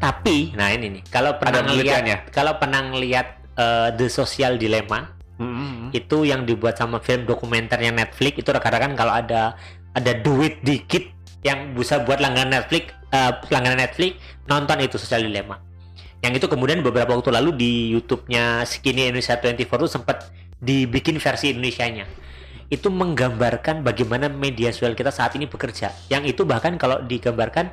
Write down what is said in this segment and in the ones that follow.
Tapi, nah ini nih, kalau pernah lihat, kalau pernah lihat uh, The Social Dilemma, Hmm. itu yang dibuat sama film dokumenternya Netflix itu rekan-rekan kalau ada ada duit dikit yang bisa buat langganan Netflix uh, langganan Netflix nonton itu Social Dilemma. Yang itu kemudian beberapa waktu lalu di YouTube-nya Skinny Indonesia 24 itu sempat dibikin versi Indonesianya. Itu menggambarkan bagaimana media sosial kita saat ini bekerja. Yang itu bahkan kalau digambarkan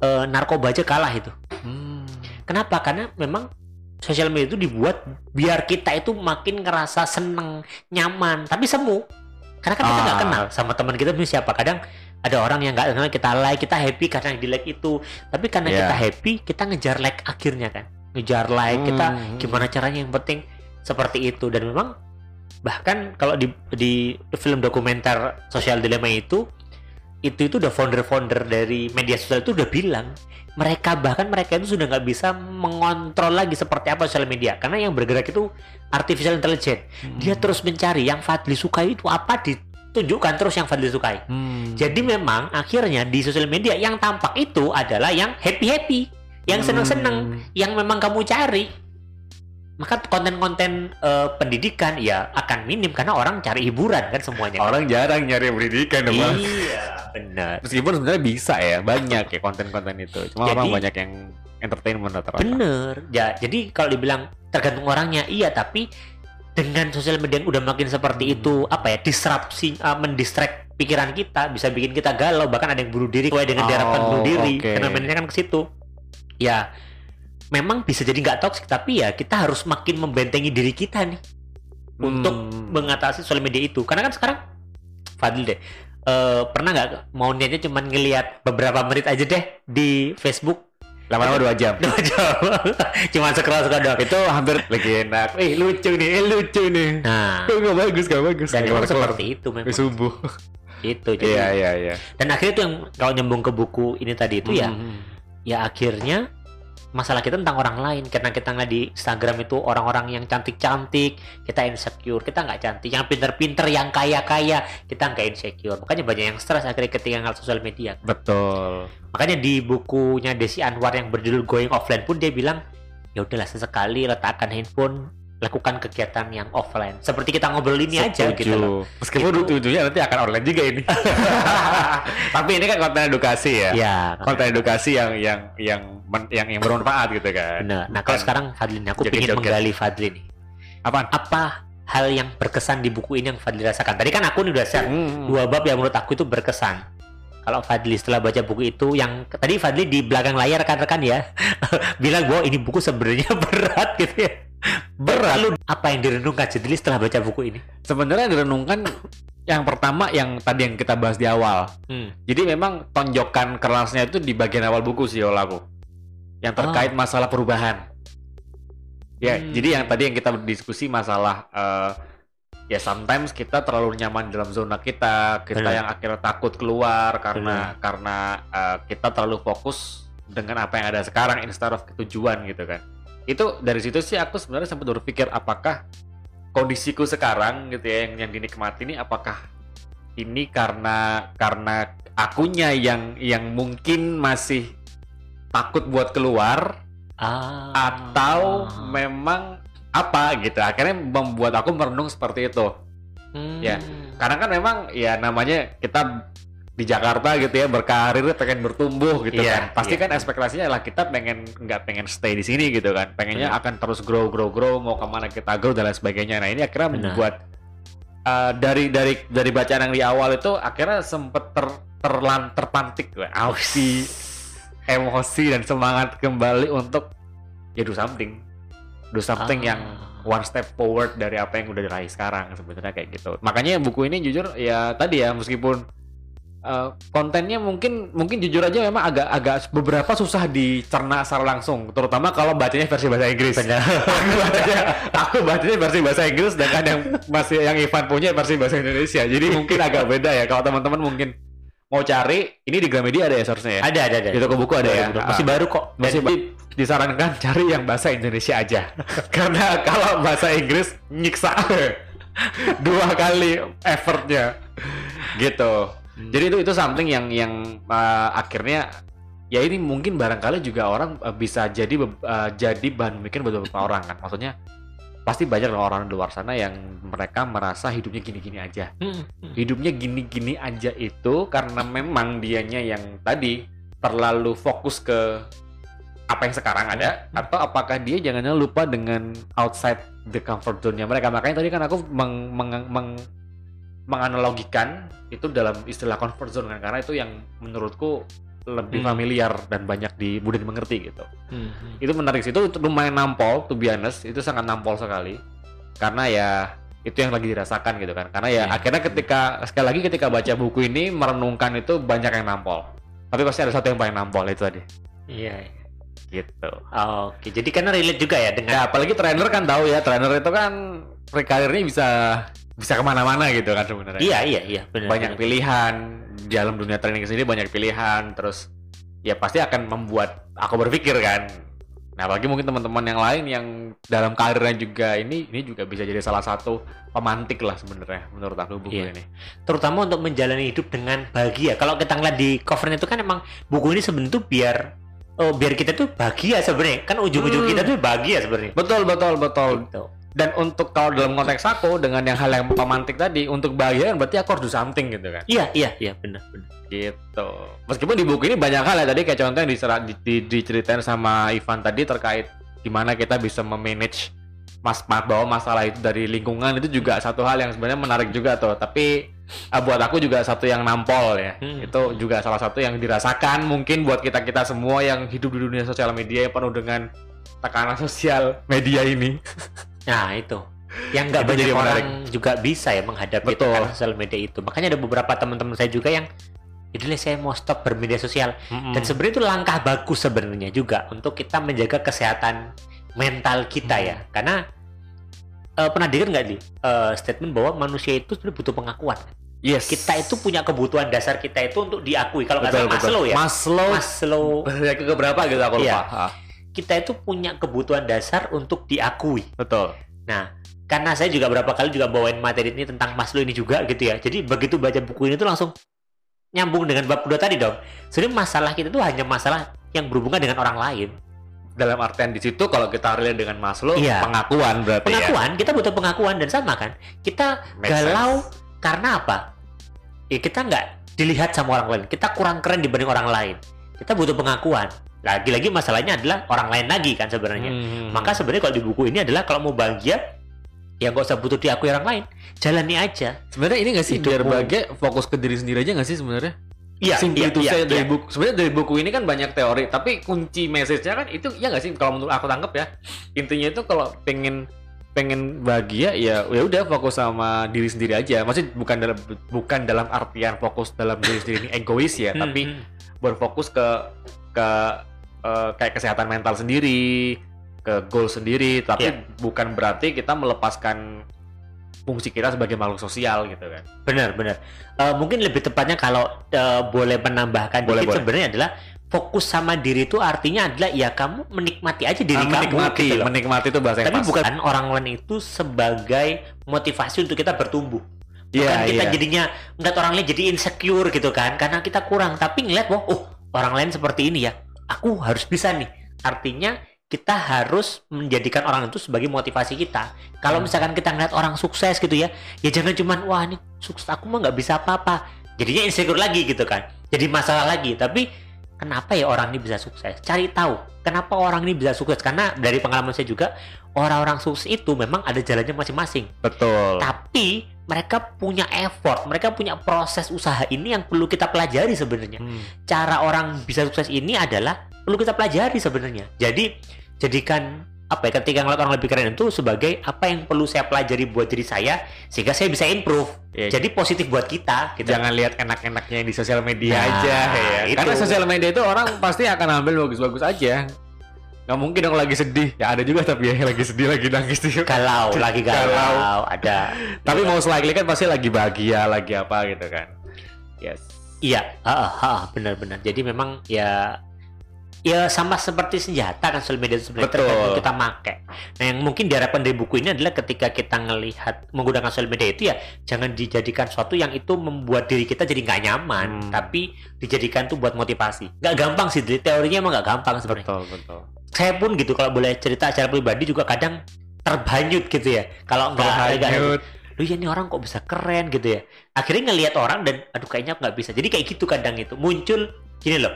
uh, narkoba aja kalah itu Hmm. Kenapa? Karena memang sosial media itu dibuat biar kita itu makin ngerasa seneng, nyaman, tapi semu. Karena kan kita nggak Ah. kenal sama teman kita itu siapa. Kadang ada orang yang nggak kenal kita like, kita happy karena yang di like itu. Tapi karena Iya. kita happy, kita ngejar like akhirnya kan. Ngejar like, kita Hmm. gimana caranya yang penting seperti itu. Dan memang bahkan kalau di di film dokumenter sosial dilema itu itu itu udah founder-founder dari media sosial itu udah bilang mereka bahkan mereka itu sudah nggak bisa mengontrol lagi seperti apa sosial media. Karena yang bergerak itu artificial intelligence. Dia terus mencari yang Fadli sukai itu apa ditunjukkan terus yang Fadli sukai. Hmm. jadi memang akhirnya di sosial media yang tampak itu adalah yang happy happy yang seneng seneng Hmm. yang memang kamu cari. Maka konten-konten eh, pendidikan ya akan minim karena orang cari hiburan kan semuanya. Orang jarang nyari pendidikan Bang. iya benar Meskipun sebenarnya bisa ya, banyak ya konten-konten itu. Cuma Jadi- orang banyak yang entertainment rata-rata. Bener. Ya, jadi kalau dibilang tergantung orangnya, iya. Tapi dengan sosial media yang udah makin seperti Hmm. itu, apa ya, disrupsi, uh, mendistract pikiran kita, bisa bikin kita galau. Bahkan ada yang bunuh diri, sesuai dengan diharapkan Oh, bunuh diri. oke. Fenomenanya kan ke situ. Ya, memang bisa jadi nggak toxic, tapi ya kita harus makin membentengi diri kita nih untuk Hmm. mengatasi sosial media itu. Karena kan sekarang, Fadil deh, eh, pernah nggak mau niatnya cuma ngelihat beberapa menit aja deh di Facebook lama-lama dua jam. Dua jam. Cuma scroll scroll doang. itu hampir lagi enak. Eh lucu nih, eh lucu nih. Nah, Kok nggak bagus, nggak bagus. dan keluar-keluar. seperti itu memang. Subuh. Itu. Jadi, Iya, iya, iya. Dan akhirnya itu yang kalau nyambung ke buku ini tadi itu ya, Hmm. ya akhirnya masalah kita tentang orang lain. Karena kita ngeliat di Instagram itu orang-orang yang cantik-cantik kita insecure kita nggak cantik. Yang pinter-pinter yang kaya-kaya kita nggak insecure. Makanya banyak yang stres akhirnya ketika ngeliat sosial media. Betul. makanya di bukunya Desi Anwar yang berjudul Going Offline pun dia bilang ya udahlah sesekali letakkan handphone lakukan kegiatan yang offline seperti kita ngobrol ini aja gitu loh Meskipun Itu- ujungnya nanti akan online juga ini. Tapi ini kan konten edukasi ya. ya Konten edukasi yang yang yang men- yang yang bermanfaat gitu kan. benar nah kalau sekarang Fadlin aku ingin menggali Fadlin nih Apaan? apa hal yang berkesan di buku ini yang Fadli rasakan tadi kan aku nih udah share Hmm. dua bab yang menurut aku itu berkesan kalau Fadli setelah baca buku itu yang tadi Fadli di belakang layar rekan-rekan ya bilang bahwa ini buku sebenarnya berat gitu ya berat Lalu apa yang direnungkan Jedli setelah baca buku ini Sebenarnya direnungkan yang pertama yang tadi yang kita bahas di awal. hmm. Jadi memang tonjokan kerasnya itu di bagian awal buku sih kalau aku. Yang terkait masalah perubahan. Ya, Hmm. jadi yang tadi yang kita diskusi masalah eh, ya sometimes kita terlalu nyaman dalam zona kita, kita yang akhirnya takut keluar karena karena eh, kita terlalu fokus dengan apa yang ada sekarang instead of tujuan gitu kan. Itu dari situ sih aku sebenarnya sempat berpikir apakah kondisiku sekarang gitu ya yang yang dinikmati ini apakah ini karena karena akunya yang yang mungkin masih takut buat keluar ah. atau memang apa gitu akhirnya membuat aku merenung seperti itu Hmm. ya. karena kan memang ya namanya kita di Jakarta gitu ya berkarir pengen bertumbuh gitu Iya, kan pasti iya. kan ekspektasinya adalah kita pengen nggak pengen stay di sini gitu kan pengennya Benar. akan terus grow grow grow mau ke mana kita grow dan lain sebagainya nah ini akhirnya Benar. membuat uh, dari dari dari bacaan yang di awal itu akhirnya sempet ter terlan terpantik gue aksi emosi dan semangat kembali untuk ya do something do something Ah. yang one step forward dari apa yang udah diraih sekarang sebenarnya kayak gitu makanya buku ini jujur ya tadi ya meskipun uh, kontennya mungkin mungkin jujur aja memang agak agak beberapa susah dicerna secara langsung. Terutama kalau bacanya versi bahasa Inggris. Benar. aku bacanya aku bacanya versi bahasa Inggris dengan yang masih yang Ivan punya versi bahasa Indonesia. Jadi mungkin agak beda ya. Kalau teman-teman mungkin mau cari ini di Gramedia ada ya seharusnya ya? Ada ada ada. Di toko buku ada ya? Masih Ah. baru kok. Masih ba- disarankan cari yang bahasa Indonesia aja. Karena kalau bahasa Inggris nyiksa. Dua kali effortnya. Gitu Hmm. jadi itu itu something yang yang uh, akhirnya ya ini mungkin barangkali juga orang uh, bisa jadi uh, jadi bahan pemikiran buat beberapa orang kan maksudnya pasti banyak orang di luar sana yang mereka merasa hidupnya gini-gini aja Hmm. hidupnya gini-gini aja itu karena memang dianya yang tadi terlalu fokus ke apa yang sekarang ada atau apakah dia jangan lupa dengan outside the comfort zone-nya mereka makanya tadi kan aku meng, meng- meng- menganalogikan itu dalam istilah comfort zone kan karena itu yang menurutku lebih Hmm. familiar dan banyak di mudah dimengerti gitu Hmm. itu menarik sih itu lumayan nampol to be honest itu sangat nampol sekali karena ya itu yang lagi dirasakan gitu kan karena ya Iya. akhirnya ketika sekali lagi ketika baca buku ini merenungkan itu banyak yang nampol tapi pasti ada satu yang paling nampol itu tadi Iya. iya. gitu Oke, jadi karena relate juga ya dengan ya apalagi trainer kan tahu ya trainer itu kan karirnya bisa bisa ke mana-mana gitu kan sebenarnya Iya, iya, iya, benar. banyak benar. pilihan di dalam dunia training sendiri banyak pilihan terus ya pasti akan membuat aku berpikir kan nah apalagi mungkin teman-teman yang lain yang dalam karirnya juga ini ini juga bisa jadi salah satu pemantik lah sebenarnya menurut aku buku Iya. ini terutama untuk menjalani hidup dengan bahagia. Kalau kita ngeliat di covernya itu kan emang buku ini sebenarnya tuh biar oh biar kita tuh bahagia sebenarnya. Kan ujung-ujung Hmm. kita tuh bahagia sebenarnya. betul betul betul Gitu. Dan untuk kalau dalam konteks aku dengan yang hal yang pemantik tadi untuk bahagia kan berarti aku harus do something gitu kan? Iya, iya, iya, benar, benar. gitu. Meskipun di buku ini banyak hal ya tadi kayak contoh yang diserah, di, di- diceritain sama Ivan tadi terkait gimana kita bisa memanage mas ma- bawa masalah itu dari lingkungan itu juga satu hal yang sebenarnya menarik juga tuh. Tapi ah, buat aku juga satu yang nampol ya. Hmm. itu juga salah satu yang dirasakan mungkin buat kita kita semua yang hidup di dunia sosial media yang penuh dengan tekanan sosial media ini Nah, itu. Yang nggak Itu banyak jadi orang menarik. juga bisa ya menghadapi Betul. tekanan sosial media itu. Makanya ada beberapa teman-teman saya juga yang Itulah saya mau stop bermedia sosial. Dan sebenarnya itu langkah bagus sebenarnya juga untuk kita menjaga kesehatan mental kita ya. Karena eh, pernah dengar nggak di eh, statement bahwa manusia itu sebenarnya butuh pengakuan. yes Kita itu punya kebutuhan dasar kita itu untuk diakui. Kalau nggak salah Maslow ya. Maslow Maslow. Yang ke berapa gitu aku lupa Iya. Kita itu punya kebutuhan dasar untuk diakui. betul Nah, karena saya juga berapa kali juga bawain materi ini tentang Maslow ini juga gitu ya. Jadi begitu baca buku ini tuh langsung nyambung dengan bab kedua tadi dong. Sebenarnya masalah kita tuh hanya masalah yang berhubungan dengan orang lain. dalam artian di situ kalau kita relate dengan Maslow Iya. pengakuan berarti ya Pengakuan, kita butuh pengakuan dan sama kan. Kita Make galau karena apa? Ya kita nggak dilihat sama orang lain. Kita kurang keren dibanding orang lain. Kita butuh pengakuan. Lagi-lagi masalahnya adalah orang lain lagi kan sebenarnya. Hmm. Maka sebenarnya kalau di buku ini adalah kalau mau bahagia ya nggak usah butuh diakui orang lain. Jalani aja. sebenarnya ini nggak sih biar bahagia fokus ke diri sendiri aja nggak sih sebenarnya Iya, iya, to iya, say iya. dari buku sebenarnya dari buku ini kan banyak teori tapi kunci message-nya kan itu ya nggak sih kalau menurut aku tangkap ya intinya itu kalau pengen pengen bahagia ya ya udah fokus sama diri sendiri aja maksudnya bukan dalam bukan dalam artian fokus dalam diri sendiri ini egois ya Hmm, tapi hmm. berfokus ke ke eh, kayak kesehatan mental sendiri ke goal sendiri tapi Iya. bukan berarti kita melepaskan fungsi kita sebagai makhluk sosial gitu kan benar benar Eh, mungkin lebih tepatnya kalau eh, boleh menambahkan Boleh, dikit boleh. sebenarnya adalah fokus sama diri itu artinya adalah ya kamu menikmati aja diri Ah, kamu menikmati gitu loh. menikmati itu bahasa yang tapi pas. bukan orang lain itu sebagai motivasi untuk kita bertumbuh Iya, Bukan kita iya. jadinya ngeliat orang lain jadi insecure gitu kan karena kita kurang tapi ngeliat wah oh orang lain seperti ini ya. Aku harus bisa nih. Artinya kita harus menjadikan orang itu sebagai motivasi kita. Kalau Hmm. misalkan kita ngeliat orang sukses gitu ya ya jangan cuman wah ini sukses aku mah nggak bisa apa-apa. Jadinya insecure lagi gitu kan. Jadi masalah lagi. Tapi kenapa ya orang ini bisa sukses? Cari tahu kenapa orang ini bisa sukses? Karena dari pengalaman saya juga orang-orang sukses itu memang ada jalannya masing-masing. Betul. Tapi mereka punya effort, mereka punya proses usaha ini yang perlu kita pelajari sebenarnya. Hmm. Cara orang bisa sukses ini adalah perlu kita pelajari sebenarnya. Jadi jadikan apa ya ketika ngeliat orang lebih keren itu sebagai apa yang perlu saya pelajari buat diri saya sehingga saya bisa improve. Ya, Jadi positif buat kita gitu. jangan lihat enak-enaknya yang di sosial media Nah, aja ya. itu. Karena sosial media itu orang pasti akan ambil bagus-bagus aja. Nggak mungkin dong lagi sedih. Ya ada juga tapi ya lagi sedih lagi nangis juga. galau, lagi galau, ada. Tapi most likely kan pasti lagi bahagia, lagi apa gitu kan. Yes. Iya, ah, ah, ah, benar-benar. Jadi memang ya ya sama seperti senjata kan sosial media sebenarnya tergantung kita make. Nah yang mungkin diharapkan dari buku ini adalah ketika kita ngelihat menggunakan sosial media itu ya jangan dijadikan sesuatu yang itu membuat diri kita jadi nggak nyaman, Hmm. tapi dijadikan tuh buat motivasi. Nggak gampang sih, teorinya emang nggak gampang sebenarnya. betul betul Saya pun gitu kalau boleh cerita secara pribadi juga kadang terbanyut gitu ya. Kalau nggak lu ya ini orang kok bisa keren gitu ya akhirnya ngelihat orang dan aduh kayaknya nggak bisa jadi kayak gitu kadang itu muncul gini loh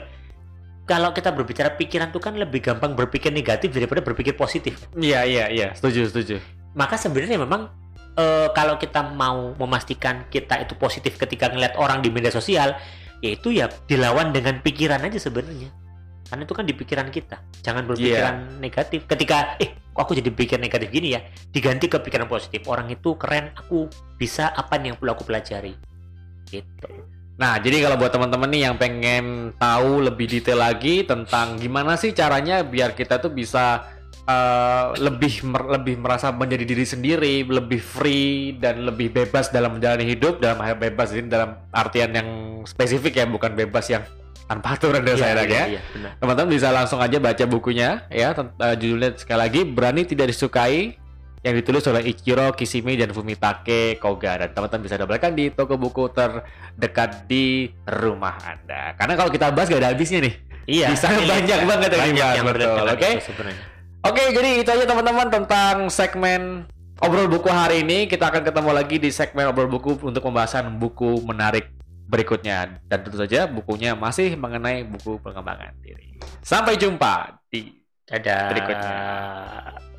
kalau kita berbicara pikiran tuh kan lebih gampang berpikir negatif daripada berpikir positif. Iya iya iya. Setuju setuju. Maka sebenarnya memang eh, kalau kita mau memastikan kita itu positif ketika ngelihat orang di media sosial yaitu ya dilawan dengan pikiran aja sebenarnya. Karena itu kan di pikiran kita. Jangan berpikiran negatif. Ketika eh kok aku jadi pikir negatif gini ya? Diganti ke pikiran positif. Orang itu keren aku bisa apa nih yang perlu aku pelajari? Gitu Nah, jadi kalau buat teman-teman nih yang pengen tahu lebih detail lagi tentang gimana sih caranya biar kita tuh bisa eh, lebih mer- lebih merasa menjadi diri sendiri, lebih free dan lebih bebas dalam menjalani hidup dalam hal bebas ini dalam artian yang spesifik ya, bukan bebas yang tanpa aturan dan saya ya. iya, benar. Teman-teman bisa langsung aja baca bukunya ya, eh, judulnya sekali lagi Berani Tidak Disukai yang ditulis oleh Ichiro Kishimi dan Fumitake Koga dan teman-teman bisa dapatkan di toko buku terdekat di rumah Anda. Karena kalau kita bahas gak ada habisnya nih. iya Di sana banyak banget yang dibahas, yang betul, oke? sebenarnya Oke, jadi itu aja teman-teman tentang segmen obrol buku hari ini. Kita akan ketemu lagi di segmen obrol buku untuk pembahasan buku menarik berikutnya. Dan tentu saja bukunya masih mengenai buku pengembangan diri. Sampai jumpa di dadah Berikutnya.